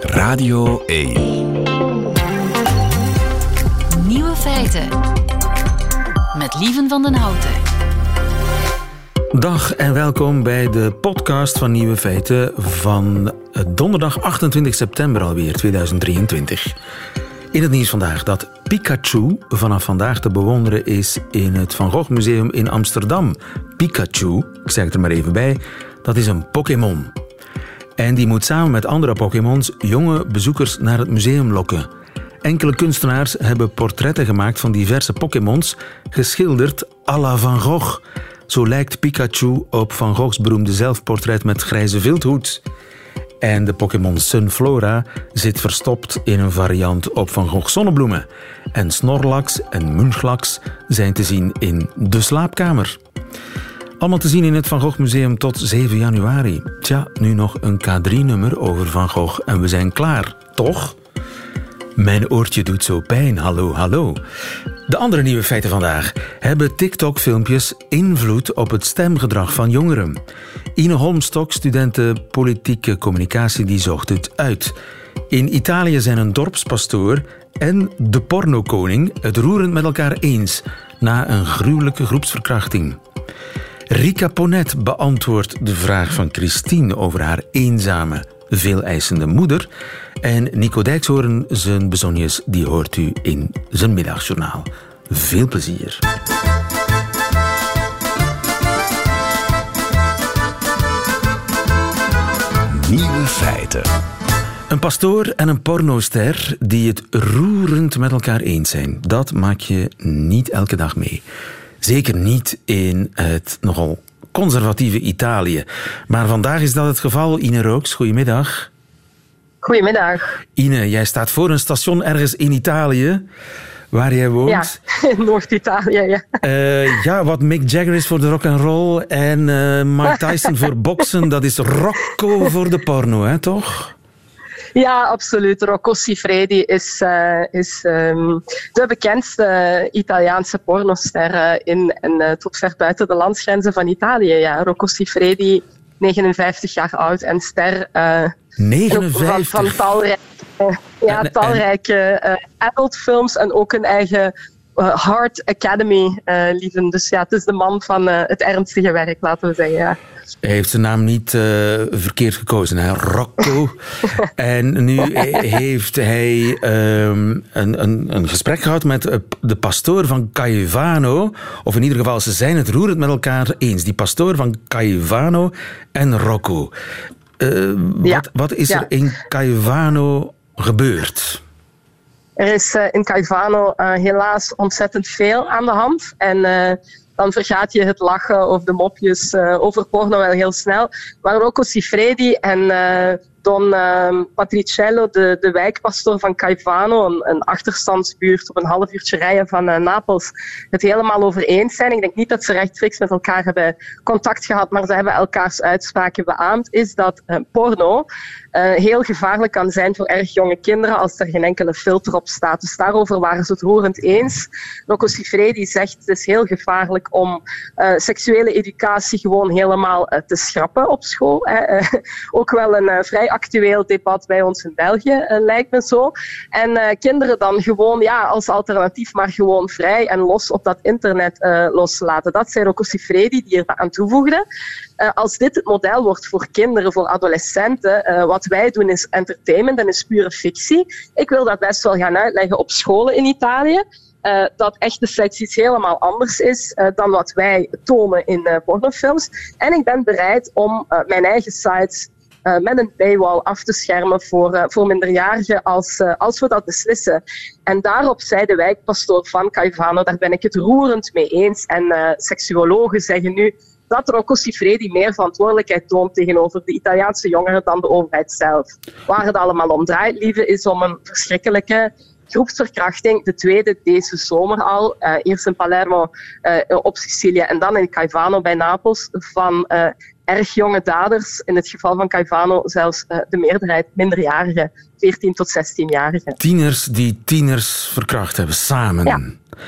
Radio 1. Nieuwe feiten. Met Lieven van den Houten. Dag en welkom bij de podcast van Nieuwe Feiten van donderdag 28 september alweer 2023. In het nieuws vandaag dat Pikachu vanaf vandaag te bewonderen is in het Van Gogh Museum in Amsterdam. Pikachu, ik zeg het er maar even bij, dat is een Pokémon. En die moet samen met andere Pokémons jonge bezoekers naar het museum lokken. Enkele kunstenaars hebben portretten gemaakt van diverse Pokémons, geschilderd à la Van Gogh. Zo lijkt Pikachu op Van Goghs beroemde zelfportret met grijze vilthoed. En de Pokémon Sunflora zit verstopt in een variant op Van Gogh zonnebloemen. En Snorlax en Munchlax zijn te zien in de slaapkamer. Allemaal te zien in het Van Gogh Museum tot 7 januari. Tja, nu nog een K3-nummer over Van Gogh en we zijn klaar, toch? Mijn oortje doet zo pijn, hallo, hallo. De andere nieuwe feiten vandaag. Hebben TikTok-filmpjes invloed op het stemgedrag van jongeren? Ine Holmstok, studenten politieke communicatie, die zocht het uit. In Italië zijn een dorpspastoor en de pornokoning het roerend met elkaar eens na een gruwelijke groepsverkrachting. Rika Ponet beantwoordt de vraag van Christine over haar eenzame, veel eisende moeder. En Nico Dijkshoorn, zijn bezonjes, die hoort u in zijn middagjournaal. Veel plezier. Nieuwe feiten. Een pastoor en een pornoster die het roerend met elkaar eens zijn, dat maak je niet elke dag mee. Zeker niet in het nogal conservatieve Italië. Maar vandaag is dat het geval. Ine Rooks, goedemiddag. Goedemiddag. Ine, jij staat voor een station ergens in Italië, waar jij woont. Ja, in Noord-Italië, ja. Uh, ja, wat Mick Jagger is voor de rock and roll en uh, Mike Tyson voor boksen, dat is Rocco voor de porno, hè, toch? Ja, absoluut. Rocco Siffredi is, uh, is um, de bekendste Italiaanse pornoster in, en tot ver buiten de landsgrenzen van Italië. Ja. Rocco Siffredi, 59 jaar oud en ster. 59? Van, van talrijke, ja, talrijke adultfilms en ook een eigen Heart Academy uh, lieven. Dus ja, het is de man van het ernstige werk, laten we zeggen. Ja. Hij heeft zijn naam niet uh, verkeerd gekozen, hè? Rocco. en nu heeft hij um, een, een, een, gesprek gehad met de pastoor van Caivano. Of in ieder geval, ze zijn het roerend met elkaar eens. Die pastoor van Caivano en Rocco. Uh, ja. wat, wat, is ja. er in Caivano gebeurd? Er is uh, in Caivano helaas ontzettend veel aan de hand. En dan vergaat je het lachen of de mopjes uh, over porno wel heel snel. Maar Rocco Siffredi en uh, Don uh, Patriciello, de, de wijkpastoor van Caivano, een, een achterstandsbuurt op een half uurtje rijden van Napels, het helemaal over eens zijn. Ik denk niet dat ze rechtstreeks met elkaar hebben contact gehad, maar ze hebben elkaars uitspraken beaamd, is dat porno heel gevaarlijk kan zijn voor erg jonge kinderen als er geen enkele filter op staat. Dus daarover waren ze het roerend eens. Rocco Siffredi zegt het is heel gevaarlijk om uh, seksuele educatie gewoon helemaal uh, te schrappen op school. Hè. Uh, ook wel een vrij actueel debat bij ons in België, lijkt me zo. En kinderen dan gewoon ja, als alternatief maar gewoon vrij en los op dat internet loslaten. Dat zei Rocco Siffredi die er aan toevoegde. als dit het model wordt voor kinderen, voor adolescenten, wat wij doen is entertainment en is pure fictie. Ik wil dat best wel gaan uitleggen op scholen in Italië. Dat echte iets helemaal anders is dan wat wij tonen in uh, pornofilms. En ik ben bereid om mijn eigen sites met een paywall af te schermen voor, voor minderjarigen als, als we dat beslissen. En daarop zei de wijkpastoor van Caivano, daar ben ik het roerend mee eens. En seksuologen zeggen nu dat Rocco Siffredi meer verantwoordelijkheid toont tegenover de Italiaanse jongeren dan de overheid zelf. Waar het allemaal om draait, lieve, is om een verschrikkelijke groepsverkrachting. De tweede deze zomer al. Uh, eerst in Palermo uh, op Sicilië en dan in Caivano bij Napels. Van uh, erg jonge daders. In het geval van Caivano zelfs de meerderheid minderjarigen. 14 tot 16-jarigen. Tieners die tieners verkracht hebben, samen. Ja.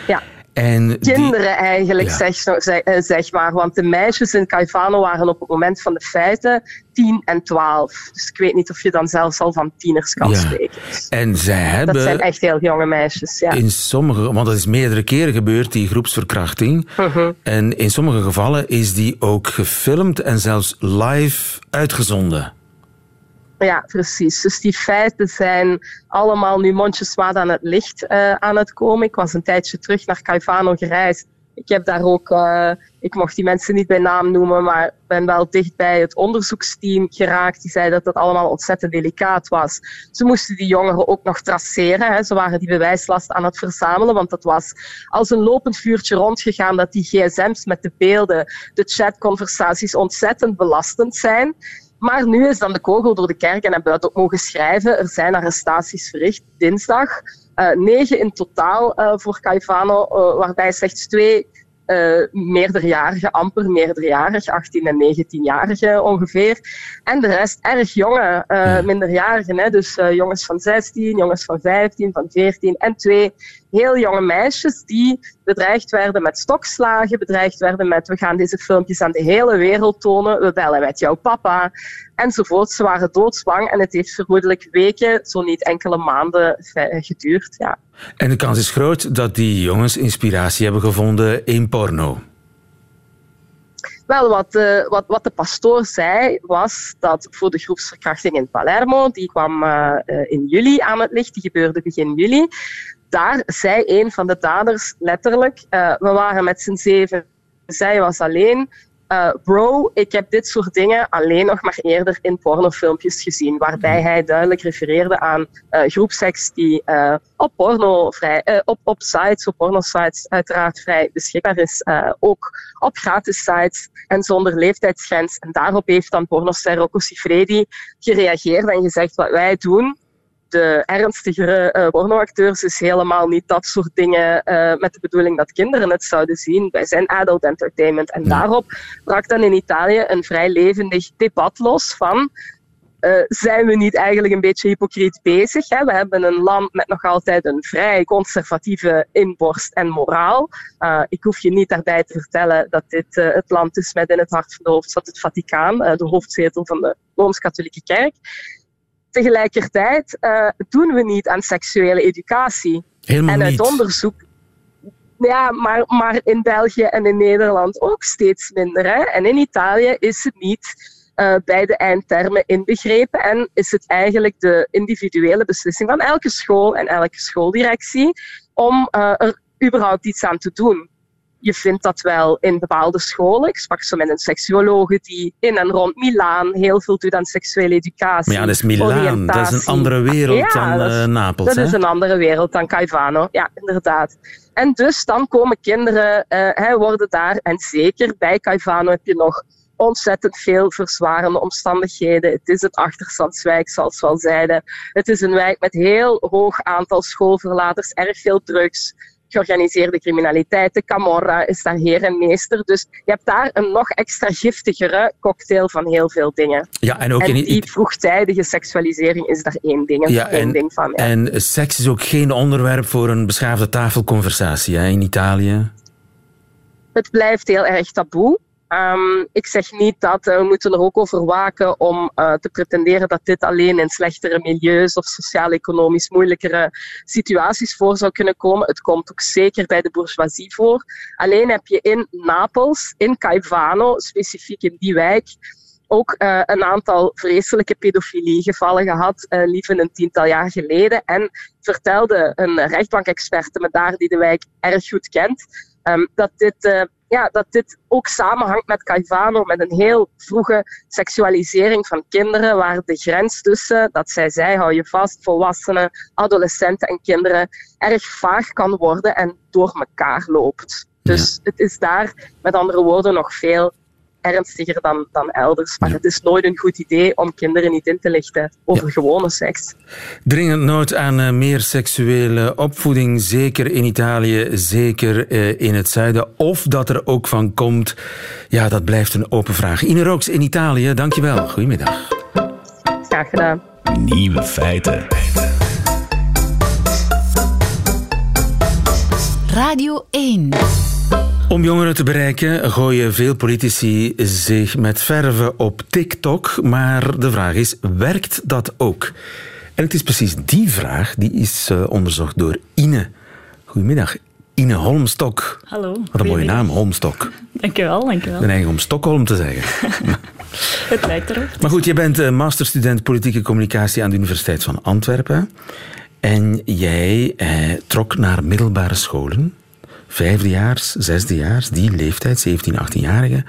ja. En Kinderen eigenlijk, zeg, zeg, zeg, maar. Want de meisjes in Caivano waren op het moment van de feiten 10 en 12. Dus ik weet niet of je dan zelfs al van tieners kan spreken. En zij hebben... Dat zijn echt heel jonge meisjes, ja. In sommige... Want dat is meerdere keren gebeurd, die groepsverkrachting. Mhm. En in sommige gevallen is die ook gefilmd en zelfs live uitgezonden. Ja, precies. Dus die feiten zijn allemaal nu mondjesmaat aan het licht uh, aan het komen. Ik was een tijdje terug naar Caivano gereisd. Ik heb daar ook, uh, ik mocht die mensen niet bij naam noemen, maar ben wel dicht bij het onderzoeksteam geraakt. Die zei dat dat allemaal ontzettend delicaat was. Ze moesten die jongeren ook nog traceren. Hè. Ze waren die bewijslast aan het verzamelen, want dat was als een lopend vuurtje rondgegaan dat die gsm's met de beelden, de chatconversaties ontzettend belastend zijn. Maar nu is dan de kogel door de kerk en hebben we dat ook mogen schrijven. Er zijn arrestaties verricht dinsdag. Uh, negen in totaal uh, voor Caivano, uh, waarbij slechts twee meerderjarigen, amper meerderjarig, 18 en 19-jarigen ongeveer. En de rest erg jonge minderjarigen, hè? dus jongens van 16, jongens van 15, van 14 en twee heel jonge meisjes die bedreigd werden met stokslagen, bedreigd werden met we gaan deze filmpjes aan de hele wereld tonen, we bellen met jouw papa, enzovoort. Ze waren doodsbang en het heeft vermoedelijk weken, zo niet enkele maanden geduurd. Ja. En de kans is groot dat die jongens inspiratie hebben gevonden in porno. Wel, wat, uh, wat, wat de pastoor zei, was dat voor de groepsverkrachting in Palermo, die kwam uh, in juli aan het licht, die gebeurde begin juli, daar zei een van de daders letterlijk, we waren met z'n zeven, zij was alleen, uh, bro, ik heb dit soort dingen alleen nog maar eerder in pornofilmpjes gezien, waarbij mhm. hij duidelijk refereerde aan uh, groepseks die uh, op porno vrij, op, op sites, op pornosites uiteraard vrij beschikbaar is, ook op gratis sites en zonder leeftijdsgrens. En daarop heeft dan pornoster Rocco Sifredi gereageerd en gezegd wat wij doen de ernstigere uh, pornoacteurs is helemaal niet dat soort dingen uh, met de bedoeling dat kinderen het zouden zien. Wij zijn adult entertainment. En daarop brak dan in Italië een vrij levendig debat los van uh, zijn we niet eigenlijk een beetje hypocriet bezig? Hè? We hebben een land met nog altijd een vrij conservatieve inborst en moraal. Uh, ik hoef je niet daarbij te vertellen dat dit uh, het land is met in het hart van de hoofdstad het Vaticaan, de hoofdzetel van de Rooms-Katholieke Kerk. Tegelijkertijd uh, doen we niet aan seksuele educatie. Helemaal en uit onderzoek. Ja, maar, maar in België en in Nederland ook steeds minder. Hè? En in Italië is het niet uh, bij de eindtermen inbegrepen en is het eigenlijk de individuele beslissing van elke school en elke schooldirectie om uh, er überhaupt iets aan te doen je vindt dat wel in bepaalde scholen. Ik sprak zo met een seksuologe die in en rond Milaan heel veel doet aan seksuele educatie. Maar ja, dat is Milaan. Dat is een andere wereld dan uh, Napels. Dat is een andere wereld dan Caivano. Ja, inderdaad. En dus dan komen kinderen, uh, worden daar, en zeker bij Caivano heb je nog ontzettend veel verzwarende omstandigheden. Het is het achterstandswijk, zoals we al zeiden. Het is een wijk met heel hoog aantal schoolverlaters, erg veel drugs georganiseerde criminaliteit. De Camorra is daar heer en meester. Dus je hebt daar een nog extra giftigere cocktail van heel veel dingen. Ja, en ook en die vroegtijdige seksualisering is daar één ding, ja, één en, ding van. Ja. En seks is ook geen onderwerp voor een beschaafde tafelconversatie hè, in Italië? Het blijft heel erg taboe. Um, ik zeg niet dat uh, we moeten er ook over waken om uh, te pretenderen dat dit alleen in slechtere milieus of sociaal-economisch moeilijkere situaties voor zou kunnen komen. Het komt ook zeker bij de bourgeoisie voor. Alleen heb je in Napels, in Caivano, specifiek in die wijk, ook uh, een aantal vreselijke pedofiliegevallen gehad, uh, liever een tiental jaar geleden. En vertelde een rechtbankexperte me daar, die de wijk erg goed kent, um, dat dit uh, ja, dat dit ook samenhangt met Caivano, met een heel vroege seksualisering van kinderen, waar de grens tussen, dat zij zei, hou je vast, volwassenen, adolescenten en kinderen, erg vaag kan worden en door elkaar loopt. Dus het is daar, met andere woorden, nog veel ernstiger dan, dan elders. Maar het is nooit een goed idee om kinderen niet in te lichten over gewone seks. Dringend nood aan uh, meer seksuele opvoeding, zeker in Italië, zeker uh, in het zuiden. Of dat er ook van komt, ja, dat blijft een open vraag. Ine Rooks in Italië, dankjewel. Goedemiddag. Graag gedaan. Nieuwe feiten. Radio 1. Om jongeren te bereiken gooien veel politici zich met verven op TikTok. Maar de vraag is, werkt dat ook? En het is precies die vraag die is uh, onderzocht door Ine. Goedemiddag, Ine Holmstok. Hallo. Wat een mooie naam, Holmstok. Dankjewel, dankjewel. Ben eigenlijk om Stockholm te zeggen. het lijkt erop. Maar goed, je bent masterstudent politieke communicatie aan de Universiteit van Antwerpen. En jij eh, trok naar middelbare scholen, vijfdejaars, zesdejaars, die leeftijd, 17, 18-jarigen,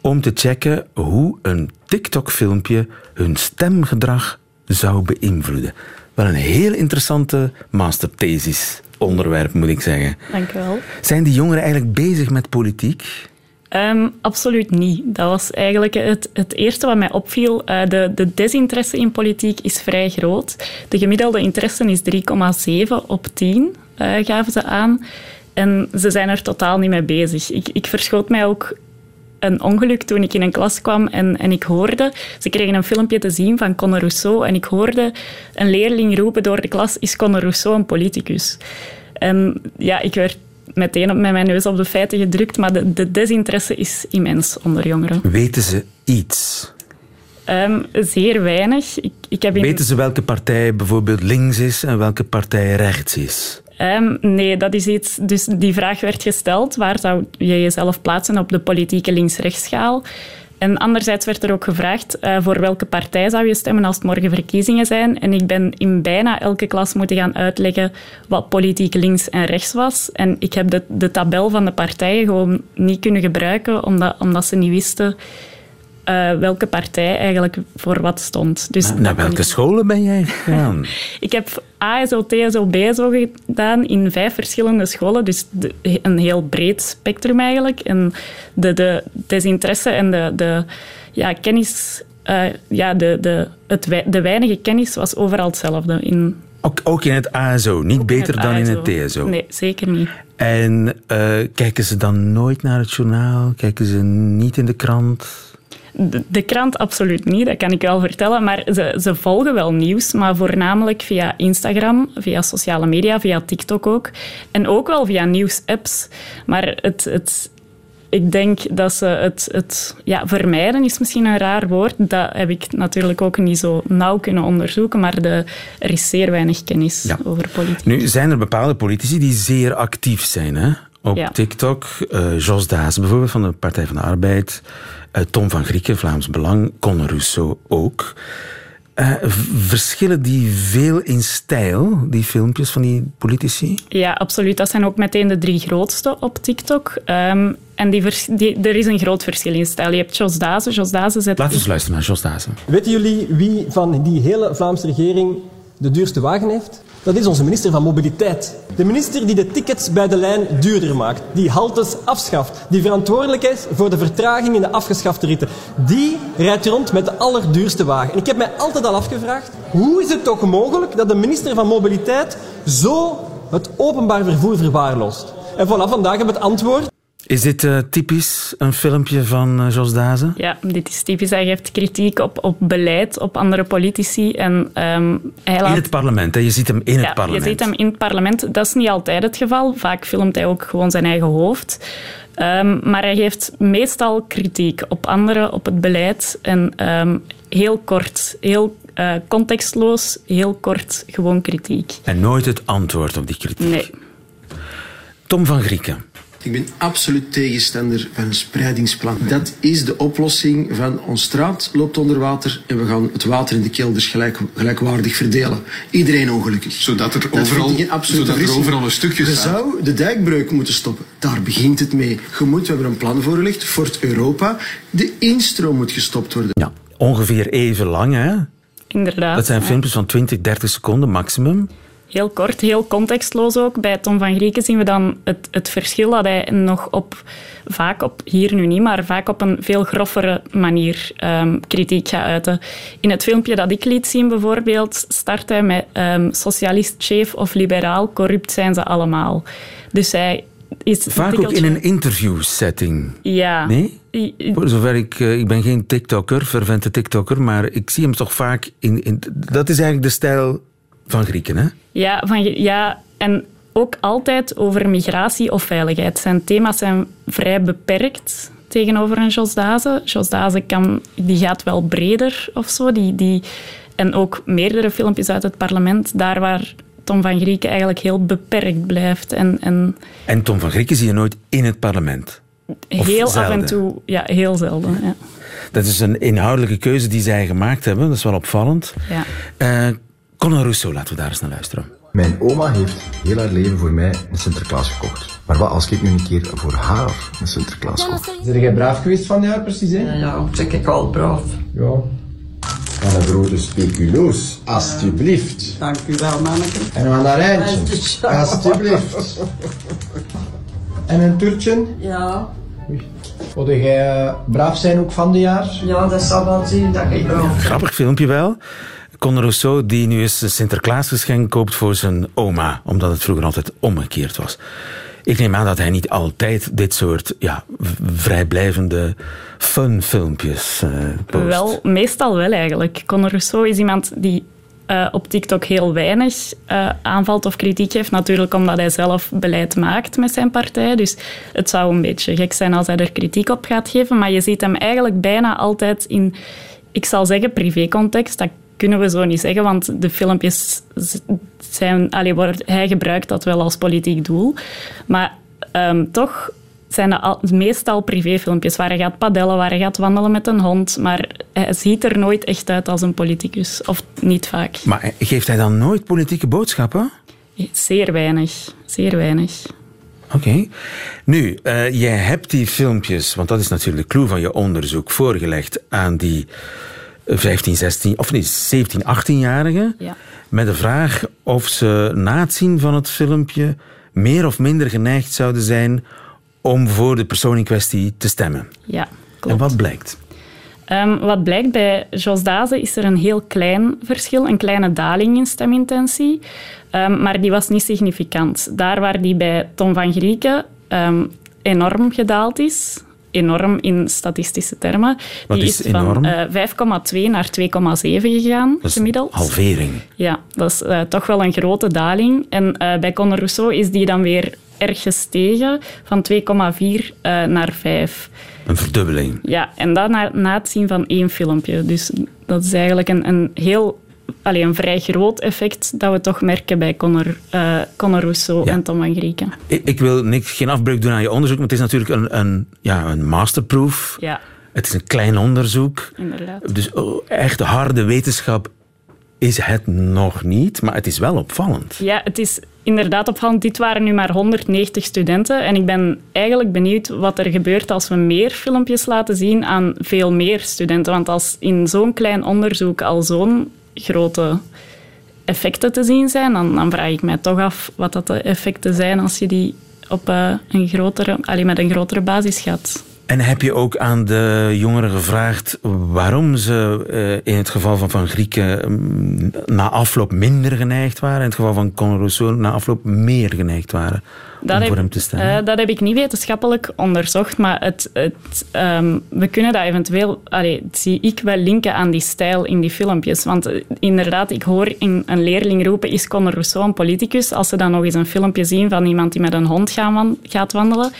om te checken hoe een TikTok-filmpje hun stemgedrag zou beïnvloeden. Wel een heel interessante masterthesis onderwerp, moet ik zeggen. Dank u wel. Zijn die jongeren eigenlijk bezig met politiek? Um, absoluut niet. Dat was eigenlijk het, het eerste wat mij opviel. Uh, de, de desinteresse in politiek is vrij groot. De gemiddelde interesse is 3,7 op 10, uh, eh, gaven ze aan. En ze zijn er totaal niet mee bezig. Ik, ik verschoot mij ook een ongeluk toen ik in een klas kwam en, en ik hoorde... Ze kregen een filmpje te zien van Conor Rousseau en ik hoorde een leerling roepen door de klas is Conor Rousseau een politicus? En ja, ik werd meteen met mijn neus op de feiten gedrukt, maar de, de desinteresse is immens onder jongeren. Weten ze iets? Um, zeer weinig. Ik, ik heb in... Weten ze welke partij bijvoorbeeld links is en welke partij rechts is? Um, nee, dat is iets. Dus die vraag werd gesteld: waar zou je jezelf plaatsen op de politieke links-rechtsschaal? En anderzijds werd er ook gevraagd uh, voor welke partij zou je stemmen als het morgen verkiezingen zijn. En ik ben in bijna elke klas moeten gaan uitleggen wat politiek links en rechts was. En ik heb de, de tabel van de partijen gewoon niet kunnen gebruiken, omdat, omdat ze niet wisten uh, welke partij eigenlijk voor wat stond. Dus Na, naar welke scholen ben jij gegaan? ik heb ASO, TSO, BSO gedaan in vijf verschillende scholen. Dus de, een heel breed spectrum eigenlijk. En de, de desinteresse en de, de ja, kennis... Uh, ja, de, de, het, de weinige kennis was overal hetzelfde. In, ook, ook in het ASO, niet beter dan in het TSO? Nee, zeker niet. En uh, kijken ze dan nooit naar het journaal? Kijken ze niet in de krant? De, de, krant absoluut niet, dat kan ik wel vertellen. Maar ze, ze, volgen wel nieuws, maar voornamelijk via Instagram, via sociale media, via TikTok ook. En ook wel via nieuwsapps. Maar het, het, ik denk dat ze het, het ja, vermijden is misschien een raar woord. Dat heb ik natuurlijk ook niet zo nauw kunnen onderzoeken. Maar de, er is zeer weinig kennis over politiek. Nu zijn er bepaalde politici die zeer actief zijn hè? Op TikTok. Uh, Jos Daas bijvoorbeeld van de Partij van de Arbeid. Uh, Tom van Grieken, Vlaams Belang. Conor Rousseau ook. Uh, verschillen die veel in stijl, die filmpjes van die politici? Ja, absoluut. Dat zijn ook meteen de drie grootste op TikTok. Um, en die, die, er is een groot verschil in stijl. Je hebt Jos Dazen. Jos Dazen zet... Laten we eens luisteren naar Jos Dazen. Weten jullie wie van die hele Vlaamse regering de duurste wagen heeft? Dat is onze minister van Mobiliteit. De minister die de tickets bij de lijn duurder maakt, die haltes afschaft, die verantwoordelijk is voor de vertraging in de afgeschafte ritten. Die rijdt rond met de allerduurste wagen. En ik heb mij altijd al afgevraagd, hoe is het toch mogelijk dat de minister van Mobiliteit zo het openbaar vervoer verwaarloost? En vanaf vandaag hebben we het antwoord. Is dit uh, typisch een filmpje van uh, Jos Dazen? Ja, dit is typisch. Hij geeft kritiek op, op beleid, op andere politici. En, um, hij laat... In het parlement, hè? je ziet hem in ja, het parlement. je ziet hem in het parlement. Dat is niet altijd het geval. Vaak filmt hij ook gewoon zijn eigen hoofd. Um, maar hij geeft meestal kritiek op anderen, op het beleid. En um, heel kort, heel uh, contextloos, heel kort gewoon kritiek. En nooit het antwoord op die kritiek? Nee. Tom van Grieken. Ik ben absoluut tegenstander van een spreidingsplan. Dat is de oplossing van ons straat loopt onder water en we gaan het water in de kelders gelijk, gelijkwaardig verdelen. Iedereen ongelukkig. Zodat er overal, zodat er overal een stukje Je zou de dijkbreuk moeten stoppen. Daar begint het mee. Je moet, we hebben een plan voorgelegd, Fort Europa. De instroom moet gestopt worden. Ja, ongeveer even lang hè? Inderdaad. Dat zijn filmpjes van 20, 30 seconden maximum. Heel kort, heel contextloos ook. Bij Tom van Grieken zien we dan het, het verschil dat hij nog op, vaak op, hier nu niet, maar vaak op een veel groffere manier um, kritiek gaat uiten. In het filmpje dat ik liet zien bijvoorbeeld, start hij met um, socialist, chef of liberaal, corrupt zijn ze allemaal. Dus hij is Vaak ook in een interviewsetting. Ja. Nee? Voor zover ik... Uh, ik ben geen TikToker, fervente TikToker, maar ik zie hem toch vaak in... in dat is eigenlijk de stijl van Grieken, hè? Ja, van, ja en ook altijd over migratie of veiligheid. Zijn thema's zijn vrij beperkt tegenover een Jos Daze. Jos Daze kan, die gaat wel breder of zo. Die, die, en ook meerdere filmpjes uit het parlement, daar waar Tom van Grieken eigenlijk heel beperkt blijft. En, en, en Tom van Grieken zie je nooit in het parlement? heel af en toe, ja, heel zelden. Ja. Dat is een inhoudelijke keuze die zij gemaakt hebben. Dat is wel opvallend. Ja. Uh, Conor Rousseau, laten we daar eens naar luisteren. Mijn oma heeft heel haar leven voor mij een Sinterklaas gekocht. Maar wat als ik nu een keer voor haar een Sinterklaas kocht? Zijn jij braaf geweest van jaar precies, hè? Ja, ja, ik al braaf. Ja. Van een grote speculoos, alstublieft. Dank u wel, manneke. En een mandarijntje, alstublieft. En een toertje? Ja. Wilde jij uh, braaf zijn ook van de jaar? Ja, dat zal wel zien dat ik braaf Grappig filmpje wel. Conor Rousseau die nu eens een Sinterklaasgeschenk koopt voor zijn oma, omdat het vroeger altijd omgekeerd was. Ik neem aan dat hij niet altijd dit soort ja, vrijblijvende fun-filmpjes uh, post. Wel, meestal wel eigenlijk. Conor Rousseau is iemand die uh, op TikTok heel weinig uh, aanvalt of kritiek heeft. Natuurlijk omdat hij zelf beleid maakt met zijn partij. Dus het zou een beetje gek zijn als hij er kritiek op gaat geven. Maar je ziet hem eigenlijk bijna altijd in, ik zal zeggen, privécontext. Dat kunnen we zo niet zeggen, want de filmpjes zijn... Allee, hij gebruikt dat wel als politiek doel. Maar um, toch zijn dat meestal privéfilmpjes waar hij gaat padellen, waar hij gaat wandelen met een hond. Maar hij ziet er nooit echt uit als een politicus. Of niet vaak. Maar geeft hij dan nooit politieke boodschappen? Zeer weinig. Zeer weinig. Oké. Okay. Nu, uh, jij hebt die filmpjes, want dat is natuurlijk de clue van je onderzoek, voorgelegd aan die 15, 16, of nee, 17, 18-jarigen. Ja. Met de vraag of ze na het zien van het filmpje meer of minder geneigd zouden zijn om voor de persoon in kwestie te stemmen. Ja, klopt. En wat blijkt? Um, wat blijkt bij Jos Daze is er een heel klein verschil, een kleine daling in stemintentie, um, maar die was niet significant. Daar waar die bij Tom van Grieken um, enorm gedaald is, enorm in statistische termen. Wat die is, is van uh, 5,2 naar 2,7 gegaan, dat is gemiddeld. halvering. Ja, dat is uh, toch wel een grote daling. En uh, bij Conor Rousseau is die dan weer erg gestegen, van 2,4 uh, naar 5. Een verdubbeling. Ja, en dat na, na, het zien van één filmpje. Dus dat is eigenlijk een, een heel allee, een vrij groot effect dat we toch merken bij Conor, uh, Conor Rousseau Ja. en Tom van Grieken. Ik, ik wil niks, geen afbreuk doen aan je onderzoek, maar het is natuurlijk een, een, ja, een masterproof. Ja, Het is een klein onderzoek. inderdaad. Dus oh, echt harde wetenschap is het nog niet, maar het is wel opvallend. Ja, het is inderdaad opvallend. Dit waren nu maar 190 studenten. En ik ben eigenlijk benieuwd wat er gebeurt als we meer filmpjes laten zien aan veel meer studenten. Want als in zo'n klein onderzoek al zo'n grote effecten te zien zijn, dan, dan vraag ik mij toch af wat dat de effecten zijn als je die op uh, een grotere, allee, met een grotere basis gaat. En heb je ook aan de jongeren gevraagd waarom ze uh, in het geval van Van Grieken um, na afloop minder geneigd waren, in het geval van Conor na afloop meer geneigd waren dat om heb, voor hem te stemmen? Uh, dat heb ik niet wetenschappelijk onderzocht, maar het, het, um, we kunnen dat eventueel, allee, zie ik wel linken aan die stijl in die filmpjes. Want uh, inderdaad, ik hoor in een leerling roepen, is Conor Rousseau een politicus? Als ze dan nog eens een filmpje zien van iemand die met een hond gaan, gaat wandelen,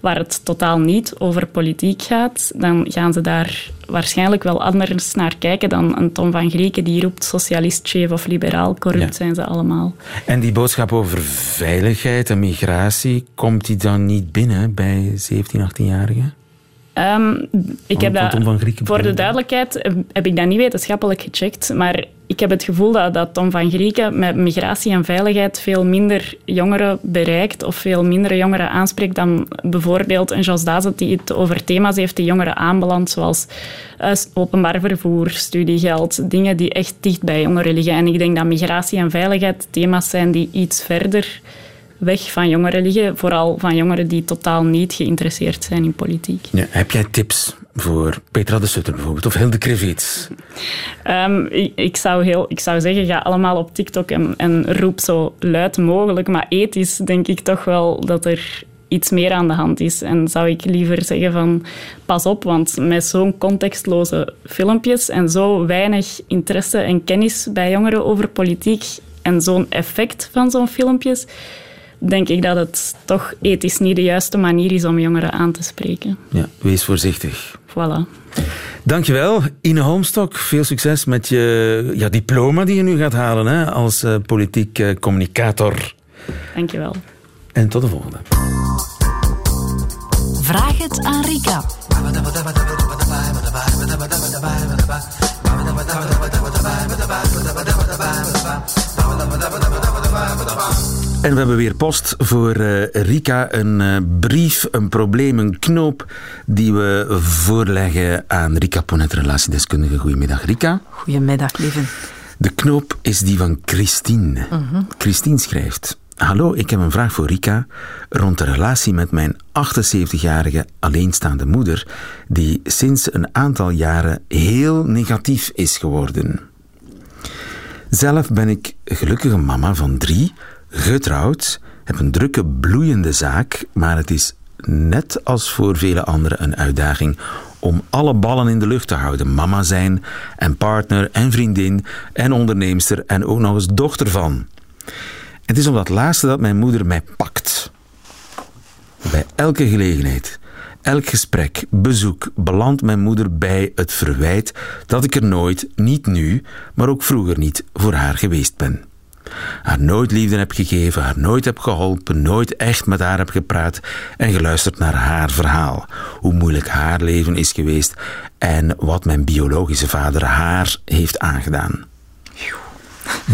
waar het totaal niet over politiek gaat, dan gaan ze daar waarschijnlijk wel anders naar kijken dan een Tom van Grieken die roept socialist, chef of liberaal. Corrupt ja. zijn ze allemaal. En die boodschap over veiligheid en migratie, komt die dan niet binnen bij 17, 18-jarigen? Um, ik heb dat, voor de duidelijkheid heb ik dat niet wetenschappelijk gecheckt, maar ik heb het gevoel dat, dat Tom van Grieken met migratie en veiligheid veel minder jongeren bereikt of veel minder jongeren aanspreekt dan bijvoorbeeld een Jos Dazen die het over thema's heeft die jongeren aanbelandt, zoals uh, openbaar vervoer, studiegeld, dingen die echt dicht bij jongeren liggen. En ik denk dat migratie en veiligheid thema's zijn die iets verder weg van jongeren liggen. Vooral van jongeren die totaal niet geïnteresseerd zijn in politiek. Ja, heb jij tips voor Petra de Sutter bijvoorbeeld, of Hilde Krevits? Um, ik, ik, zou heel, ik zou zeggen, ga allemaal op TikTok en, en roep zo luid mogelijk. Maar ethisch denk ik toch wel dat er iets meer aan de hand is. En zou ik liever zeggen van pas op, want met zo'n contextloze filmpjes en zo weinig interesse en kennis bij jongeren over politiek en zo'n effect van zo'n filmpjes denk ik dat het toch ethisch niet de juiste manier is om jongeren aan te spreken. Ja, wees voorzichtig. Voilà. Dankjewel, Ine Holmstok. Veel succes met je ja, diploma die je nu gaat halen hè, als uh, politiek uh, communicator. Dankjewel. En tot de volgende. Vraag het aan Rika. En we hebben weer post voor uh, Rika. Een uh, brief, een probleem, een knoop die we voorleggen aan Rika Ponet, relatiedeskundige. Goedemiddag, Rika. Goedemiddag, lieve. De knoop is die van Christine. Mm -hmm. Christine schrijft... Hallo, ik heb een vraag voor Rika rond de relatie met mijn 78-jarige alleenstaande moeder, die sinds een aantal jaren heel negatief is geworden. Zelf ben ik gelukkige mama van drie, getrouwd, heb een drukke, bloeiende zaak, maar het is net als voor vele anderen een uitdaging om alle ballen in de lucht te houden. Mama zijn en partner en vriendin en onderneemster en ook nog eens dochter van. Het is om dat laatste dat mijn moeder mij pakt. Bij elke gelegenheid, elk gesprek, bezoek belandt mijn moeder bij het verwijt dat ik er nooit, niet nu, maar ook vroeger niet, voor haar geweest ben. Haar nooit liefde heb gegeven, haar nooit heb geholpen, nooit echt met haar heb gepraat en geluisterd naar haar verhaal. Hoe moeilijk haar leven is geweest en wat mijn biologische vader haar heeft aangedaan.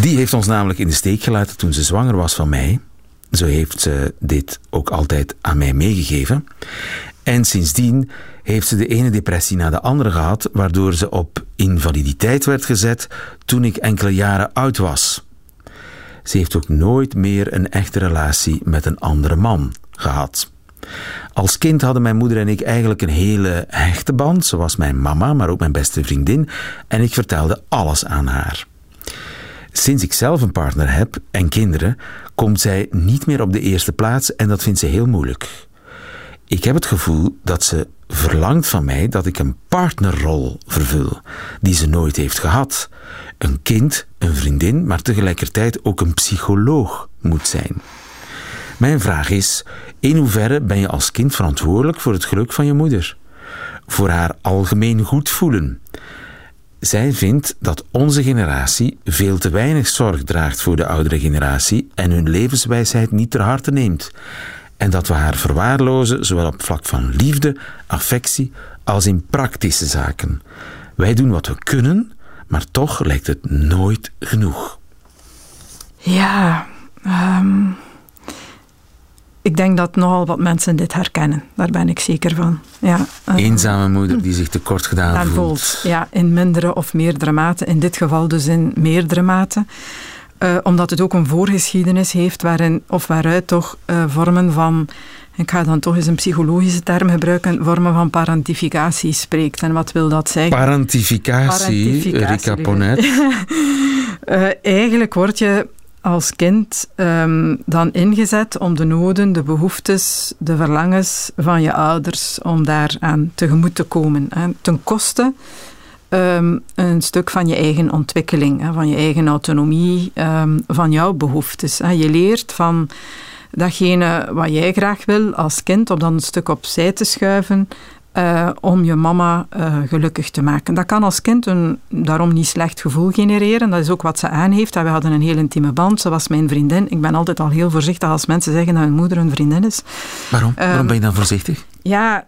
Die heeft ons namelijk in de steek gelaten toen ze zwanger was van mij. Zo heeft ze dit ook altijd aan mij meegegeven. En sindsdien heeft ze de ene depressie na de andere gehad, waardoor ze op invaliditeit werd gezet toen ik enkele jaren oud was. Ze heeft ook nooit meer een echte relatie met een andere man gehad. Als kind hadden mijn moeder en ik eigenlijk een hele hechte band. Ze was mijn mama, maar ook mijn beste vriendin. En ik vertelde alles aan haar. Sinds ik zelf een partner heb en kinderen, komt zij niet meer op de eerste plaats en dat vindt ze heel moeilijk. Ik heb het gevoel dat ze verlangt van mij dat ik een partnerrol vervul, die ze nooit heeft gehad. Een kind, een vriendin, maar tegelijkertijd ook een psycholoog moet zijn. Mijn vraag is: in hoeverre ben je als kind verantwoordelijk voor het geluk van je moeder? Voor haar algemeen goed voelen? Zij vindt dat onze generatie veel te weinig zorg draagt voor de oudere generatie en hun levenswijsheid niet ter harte neemt. En dat we haar verwaarlozen, zowel op vlak van liefde, affectie, als in praktische zaken. Wij doen wat we kunnen, maar toch lijkt het nooit genoeg. Ja, um, ik denk dat nogal wat mensen dit herkennen. Daar ben ik zeker van. Ja, uh, Eenzame moeder die zich tekort gedaan voelt. voelt. Ja, in mindere of meerdere mate. In dit geval dus in meerdere mate. Uh, omdat het ook een voorgeschiedenis heeft waarin, of waaruit toch uh, vormen van, ik ga dan toch eens een psychologische term gebruiken, vormen van parentificatie spreekt. En wat wil dat zeggen? Parentificatie, Rika Ponet. uh, eigenlijk word je als kind um, dan ingezet om de noden, de behoeftes, de verlangens van je ouders, om daaraan tegemoet te komen. Hè, ten koste um, een stuk van je eigen ontwikkeling, hè, van je eigen autonomie, um, van jouw behoeftes. Hè. Je leert van datgene wat jij graag wil als kind, om dan een stuk opzij te schuiven uh, om je mama uh, gelukkig te maken. Dat kan als kind een daarom niet slecht gevoel genereren. Dat is ook wat ze aan heeft. We hadden een heel intieme band. Ze was mijn vriendin. Ik ben altijd al heel voorzichtig als mensen zeggen dat hun moeder een vriendin is. Waarom? Waarom ben je dan voorzichtig? Ja,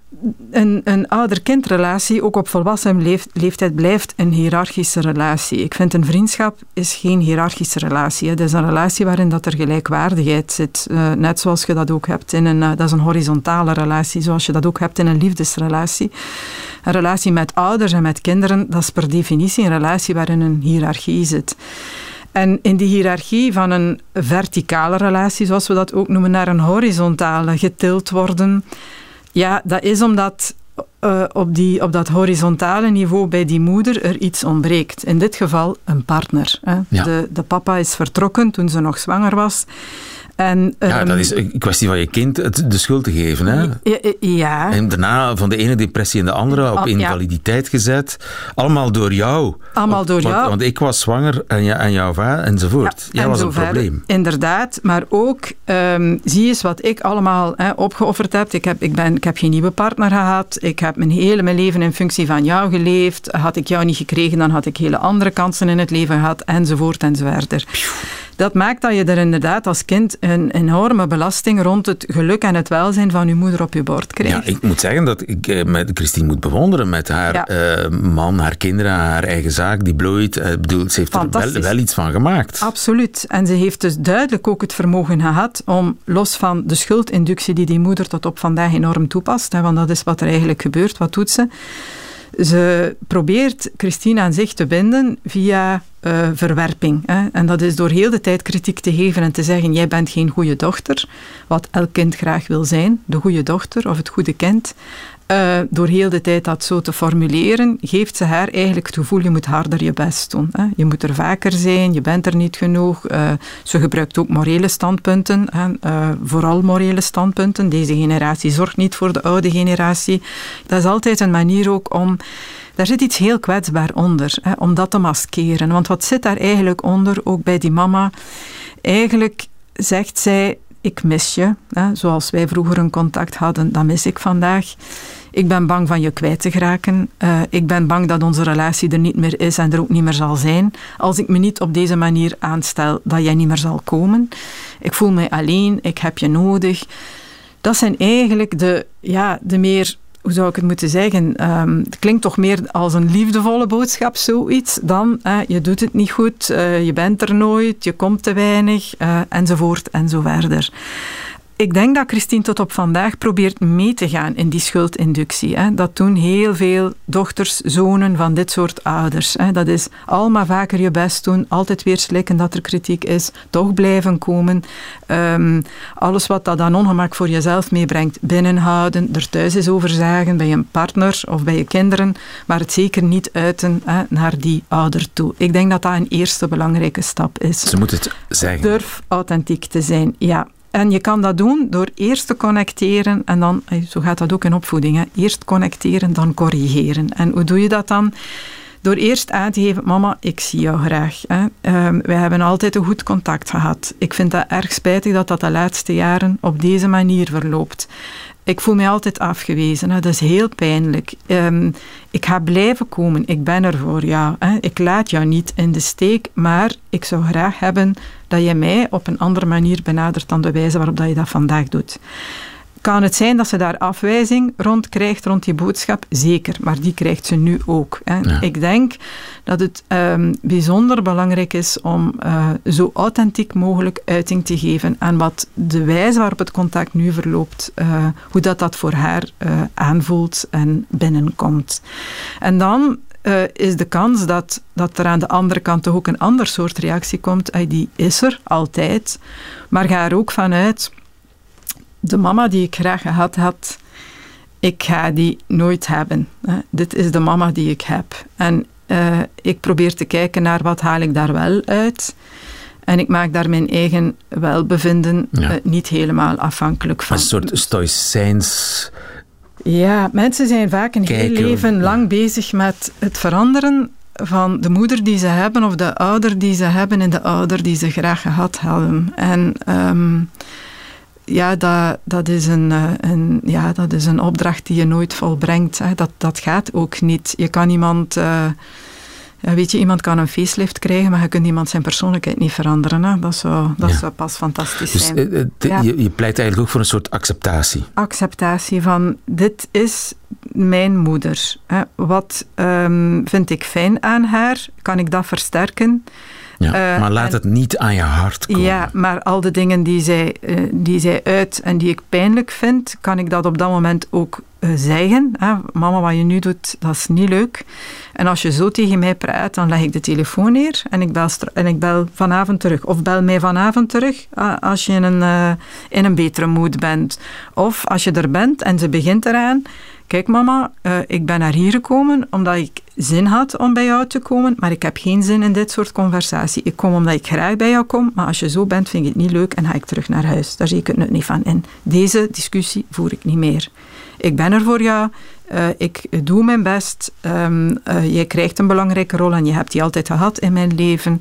een, een ouder-kindrelatie, ook op volwassen leeftijd, blijft een hiërarchische relatie. Ik vind een vriendschap is geen hiërarchische relatie. Het is een relatie waarin dat er gelijkwaardigheid zit. Uh, net zoals je dat ook hebt in een... Uh, dat is een horizontale relatie, zoals je dat ook hebt in een liefdesrelatie. Een relatie met ouders en met kinderen, dat is per definitie een relatie waarin een hiërarchie zit. En in die hiërarchie van een verticale relatie, zoals we dat ook noemen, naar een horizontale getild worden ja, dat is omdat uh, op, die, op dat horizontale niveau bij die moeder er iets ontbreekt. In dit geval een partner. Hè. Ja. De, de papa is vertrokken toen ze nog zwanger was. En, ja, dat ehm, is een kwestie van je kind de schuld te geven. Hè? Ja. En daarna van de ene depressie in de andere op invaliditeit gezet. Allemaal door jou. Allemaal door want, jou. Want ik was zwanger en, ja, en jouw vader enzovoort. Ja, Jij was een probleem. Inderdaad. Maar ook, um, zie eens wat ik allemaal hè, opgeofferd heb. Ik heb, ik, ben, ik heb geen nieuwe partner gehad. Ik heb mijn hele mijn leven in functie van jou geleefd. Had ik jou niet gekregen, dan had ik hele andere kansen in het leven gehad. Enzovoort enzovoort. Dat maakt dat je er inderdaad als kind een enorme belasting rond het geluk en het welzijn van je moeder op je bord krijgt. Ja, ik moet zeggen dat ik eh, met Christine moet bewonderen met haar eh, man, haar kinderen, haar eigen zaak die bloeit. Uh, bedoel, ze heeft er wel, wel, iets van gemaakt. Absoluut. En ze heeft dus duidelijk ook het vermogen gehad om, los van de schuldinductie die die moeder tot op vandaag enorm toepast, hè, want dat is wat er eigenlijk gebeurt, wat doet ze? Ze probeert Christine aan zich te binden via uh, verwerping. Hè. En dat is door heel de tijd kritiek te geven en te zeggen: jij bent geen goede dochter, wat elk kind graag wil zijn, de goede dochter of het goede kind. Uh, door heel de tijd dat zo te formuleren, geeft ze haar eigenlijk het gevoel, je moet harder je best doen. Hè. Je moet er vaker zijn, je bent er niet genoeg. Uh, ze gebruikt ook morele standpunten, hè. Uh, vooral morele standpunten. Deze generatie zorgt niet voor de oude generatie. Dat is altijd een manier ook om... Daar zit iets heel kwetsbaar onder, hè, om dat te maskeren. Want wat zit daar eigenlijk onder, ook bij die mama? Eigenlijk zegt zij, ik mis je. Zoals wij vroeger een contact hadden, dat mis ik vandaag. Ik ben bang van je kwijt te geraken. Uh, ik ben bang dat onze relatie er niet meer is en er ook niet meer zal zijn. Als ik me niet op deze manier aanstel, dat jij niet meer zal komen. Ik voel mij alleen, ik heb je nodig. Dat zijn eigenlijk de, ja, de meer hoe zou ik het moeten zeggen? Um, het klinkt toch meer als een liefdevolle boodschap, zoiets, dan je doet het niet goed, uh, je bent er nooit, je komt te weinig, uh, enzovoort en zo verder ik denk dat Christine tot op vandaag probeert mee te gaan in die schuldinductie. Hè. Dat doen heel veel dochters, zonen van dit soort ouders. Hè. Dat is allemaal vaker je best doen, altijd weer slikken dat er kritiek is, toch blijven komen. Um, alles wat dat aan ongemak voor jezelf meebrengt, binnenhouden, er thuis is over zagen bij een partner of bij je kinderen, maar het zeker niet uiten hè, naar die ouder toe. Ik denk dat dat een eerste belangrijke stap is. Ze moet het zeggen. Durf authentiek te zijn, ja. En je kan dat doen door eerst te connecteren en dan, eh, zo gaat dat ook in opvoeding, hè, eerst connecteren, dan corrigeren. En hoe doe je dat dan? Door eerst aan te geven, mama, ik zie jou graag. Hè. Um, wij hebben altijd een goed contact gehad. Ik vind dat erg spijtig dat dat de laatste jaren op deze manier verloopt. Ik voel mij altijd afgewezen. Dat is heel pijnlijk. Um, ik ga blijven komen. Ik ben er voor jou. Hè. Ik laat jou niet in de steek, maar ik zou graag hebben dat je mij op een andere manier benadert dan de wijze waarop dat je dat vandaag doet. Kan het zijn dat ze daar afwijzing rond krijgt, rond die boodschap? Zeker, maar die krijgt ze nu ook. Hè. Ik denk dat het um, bijzonder belangrijk is om uh, zo authentiek mogelijk uiting te geven aan wat de wijze waarop het contact nu verloopt, uh, hoe dat dat voor haar uh, aanvoelt en binnenkomt. En dan uh, is de kans dat, dat er aan de andere kant toch ook een ander soort reactie komt. Uh, die is er altijd. Maar ga er ook vanuit, de mama die ik graag gehad had, ik ga die nooit hebben. Uh, dit is de mama die ik heb. En ik probeer te kijken naar wat haal ik daar wel uit. En ik maak daar mijn eigen welbevinden ja. niet helemaal afhankelijk van. Een soort stoïcijns ja, mensen zijn vaak een heel leven lang bezig met het veranderen van de moeder die ze hebben of de ouder die ze hebben en de ouder die ze graag gehad hadden. En um, ja, dat, dat, is een, eh, een, ja, dat is een opdracht die je nooit volbrengt. Hè. Dat, dat gaat ook niet. Je kan iemand... Uh, ja, weet je, iemand kan een facelift krijgen, maar je kunt iemand zijn persoonlijkheid niet veranderen. Hè? Dat, zou, dat ja. zou pas fantastisch dus, zijn. Uh, ja. je, je, pleit eigenlijk ook voor een soort acceptatie. Acceptatie van, dit is mijn moeder. Hè? Wat um, vind ik fijn aan haar? Kan ik dat versterken? Ja, maar laat het niet aan je hart komen. Ja, maar al de dingen die zij, die zij uit en die ik pijnlijk vind, kan ik dat op dat moment ook zeggen. Hè? Mama, wat je nu doet, dat is niet leuk. En als je zo tegen mij praat, dan leg ik de telefoon neer en ik bel, en ik bel vanavond terug. Of bel mij vanavond terug als je in een, in een betere mood bent. Of als je er bent en ze begint eraan, kijk mama, uh, ik ben naar hier gekomen omdat ik zin had om bij jou te komen, maar ik heb geen zin in dit soort conversatie. Ik kom omdat ik graag bij jou kom, maar als je zo bent, vind ik het niet leuk en ga ik terug naar huis. Daar zie ik het nut niet van in. Deze discussie voer ik niet meer. Ik ben er voor jou, uh, ik doe mijn best, um, jij krijgt een belangrijke rol en je hebt die altijd gehad in mijn leven.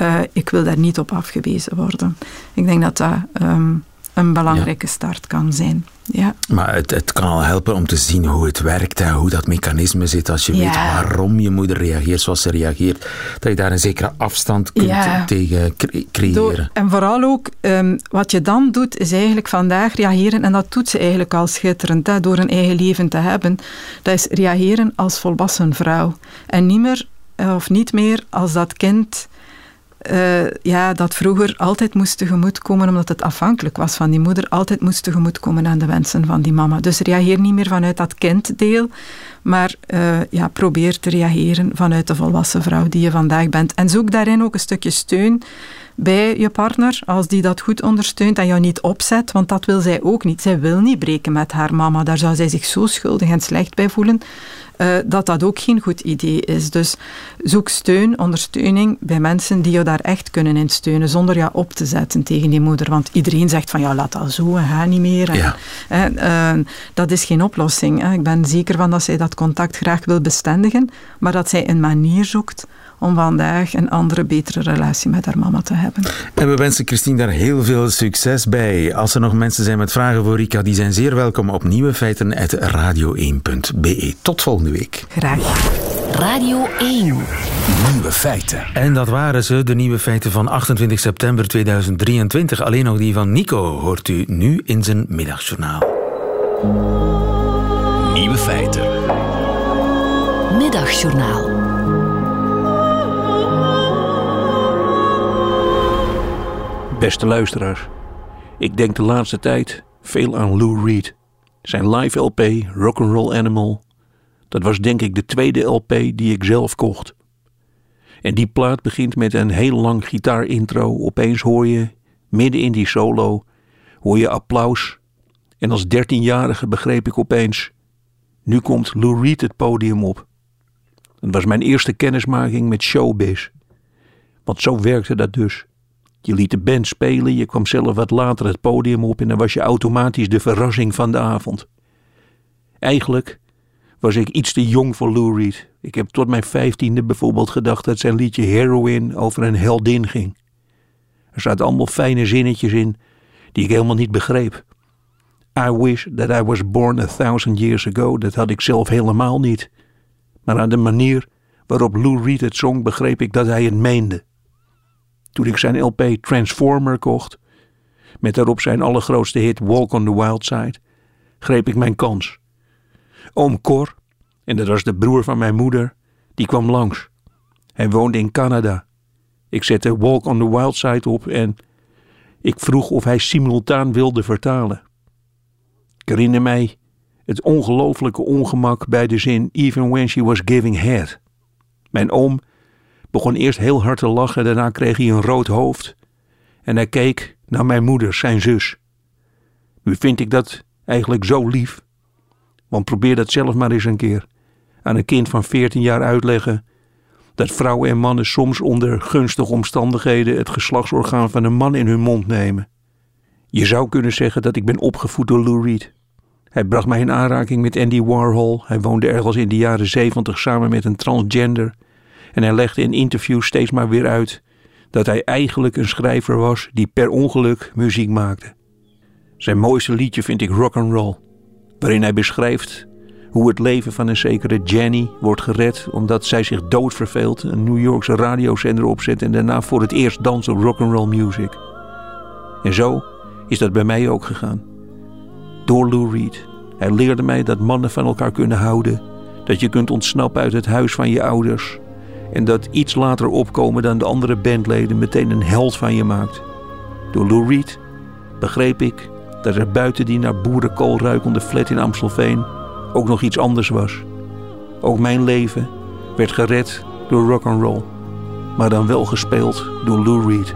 Uh, ik wil daar niet op afgewezen worden. Ik denk dat dat um, een belangrijke ja. start kan zijn. Ja. Maar het, het kan al helpen om te zien hoe het werkt en hoe dat mechanisme zit. Als je ja. weet waarom je moeder reageert zoals ze reageert, dat je daar een zekere afstand kunt ja. tegen creëren. Door, en vooral ook, um, wat je dan doet, is eigenlijk vandaag reageren, en dat doet ze eigenlijk al schitterend, hè, door een eigen leven te hebben. Dat is reageren als volwassen vrouw. En niet meer, of niet meer als dat kind uh, ja, dat vroeger altijd moest tegemoetkomen, omdat het afhankelijk was van die moeder, altijd moest tegemoetkomen aan de wensen van die mama. Dus reageer niet meer vanuit dat kinddeel, maar uh, ja, probeer te reageren vanuit de volwassen vrouw die je vandaag bent. En zoek daarin ook een stukje steun bij je partner, als die dat goed ondersteunt en jou niet opzet, want dat wil zij ook niet. Zij wil niet breken met haar mama, daar zou zij zich zo schuldig en slecht bij voelen uh, dat dat ook geen goed idee is. Dus zoek steun, ondersteuning bij mensen die je daar echt kunnen in steunen, zonder jou op te zetten tegen die moeder. Want iedereen zegt van ja, laat dat zo en ga niet meer. Ja. En, uh, dat is geen oplossing. Hè. Ik ben zeker van dat zij dat contact graag wil bestendigen, maar dat zij een manier zoekt om vandaag een andere, betere relatie met haar mama te hebben. En we wensen Christine daar heel veel succes bij. Als er nog mensen zijn met vragen voor Rika, die zijn zeer welkom op nieuwefeiten.radio1.be. Tot volgende week. Graag. Radio 1. Nieuwe feiten. En dat waren ze, de nieuwe feiten van 28 september 2023. Alleen nog die van Nico hoort u nu in zijn middagjournaal. Nieuwe feiten. Middagjournaal. Beste luisteraars, ik denk de laatste tijd veel aan Lou Reed. Zijn live LP Rock'n'Roll Animal, dat was denk ik de tweede LP die ik zelf kocht. En die plaat begint met een heel lang gitaarintro. Opeens hoor je, midden in die solo, hoor je applaus. En als dertienjarige begreep ik opeens, nu komt Lou Reed het podium op. Dat was mijn eerste kennismaking met showbiz. Want zo werkte dat dus. Je liet de band spelen, je kwam zelf wat later het podium op en dan was je automatisch de verrassing van de avond. Eigenlijk was ik iets te jong voor Lou Reed. Ik heb tot mijn vijftiende bijvoorbeeld gedacht dat zijn liedje Heroin over een heldin ging. Er zaten allemaal fijne zinnetjes in die ik helemaal niet begreep. I wish that I was born a thousand years ago, dat had ik zelf helemaal niet. Maar aan de manier waarop Lou Reed het zong begreep ik dat hij het meende. Toen ik zijn LP Transformer kocht, met daarop zijn allergrootste hit Walk on the Wild Side, greep ik mijn kans. Oom Cor, en dat was de broer van mijn moeder, die kwam langs. Hij woonde in Canada. Ik zette Walk on the Wild Side op en ik vroeg of hij simultaan wilde vertalen. Ik herinner mij het ongelooflijke ongemak bij de zin Even when she was giving head. Mijn oom begon eerst heel hard te lachen, daarna kreeg hij een rood hoofd. En hij keek naar mijn moeder, zijn zus. Nu vind ik dat eigenlijk zo lief. Want probeer dat zelf maar eens een keer aan een kind van 14 jaar uitleggen dat vrouwen en mannen soms onder gunstige omstandigheden het geslachtsorgaan van een man in hun mond nemen. Je zou kunnen zeggen dat ik ben opgevoed door Lou Reed. Hij bracht mij in aanraking met Andy Warhol. Hij woonde ergens in de jaren 70 samen met een transgender en hij legde in interviews steeds maar weer uit dat hij eigenlijk een schrijver was die per ongeluk muziek maakte. Zijn mooiste liedje vind ik Rock and Roll, waarin hij beschrijft hoe het leven van een zekere Jenny wordt gered omdat zij zich doodverveelt, een New Yorkse radiozender opzet en daarna voor het eerst danst op rock and roll music. En zo is dat bij mij ook gegaan. Door Lou Reed. Hij leerde mij dat mannen van elkaar kunnen houden, dat je kunt ontsnappen uit het huis van je ouders en dat iets later opkomen dan de andere bandleden meteen een held van je maakt. Door Lou Reed begreep ik dat er buiten die naar boerenkool ruikende flat in Amstelveen ook nog iets anders was. Ook mijn leven werd gered door rock and roll, maar dan wel gespeeld door Lou Reed.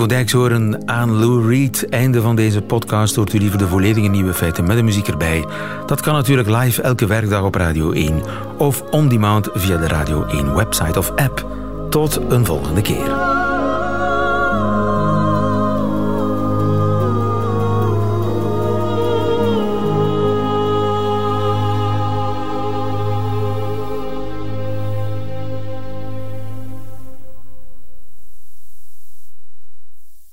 Nico Dijkshoorn aan Lou Reed. Einde van deze podcast. Hoort u liever de volledige nieuwe feiten met de muziek erbij. Dat kan natuurlijk live elke werkdag op Radio 1 of on demand via de Radio 1 website of app. Tot een volgende keer.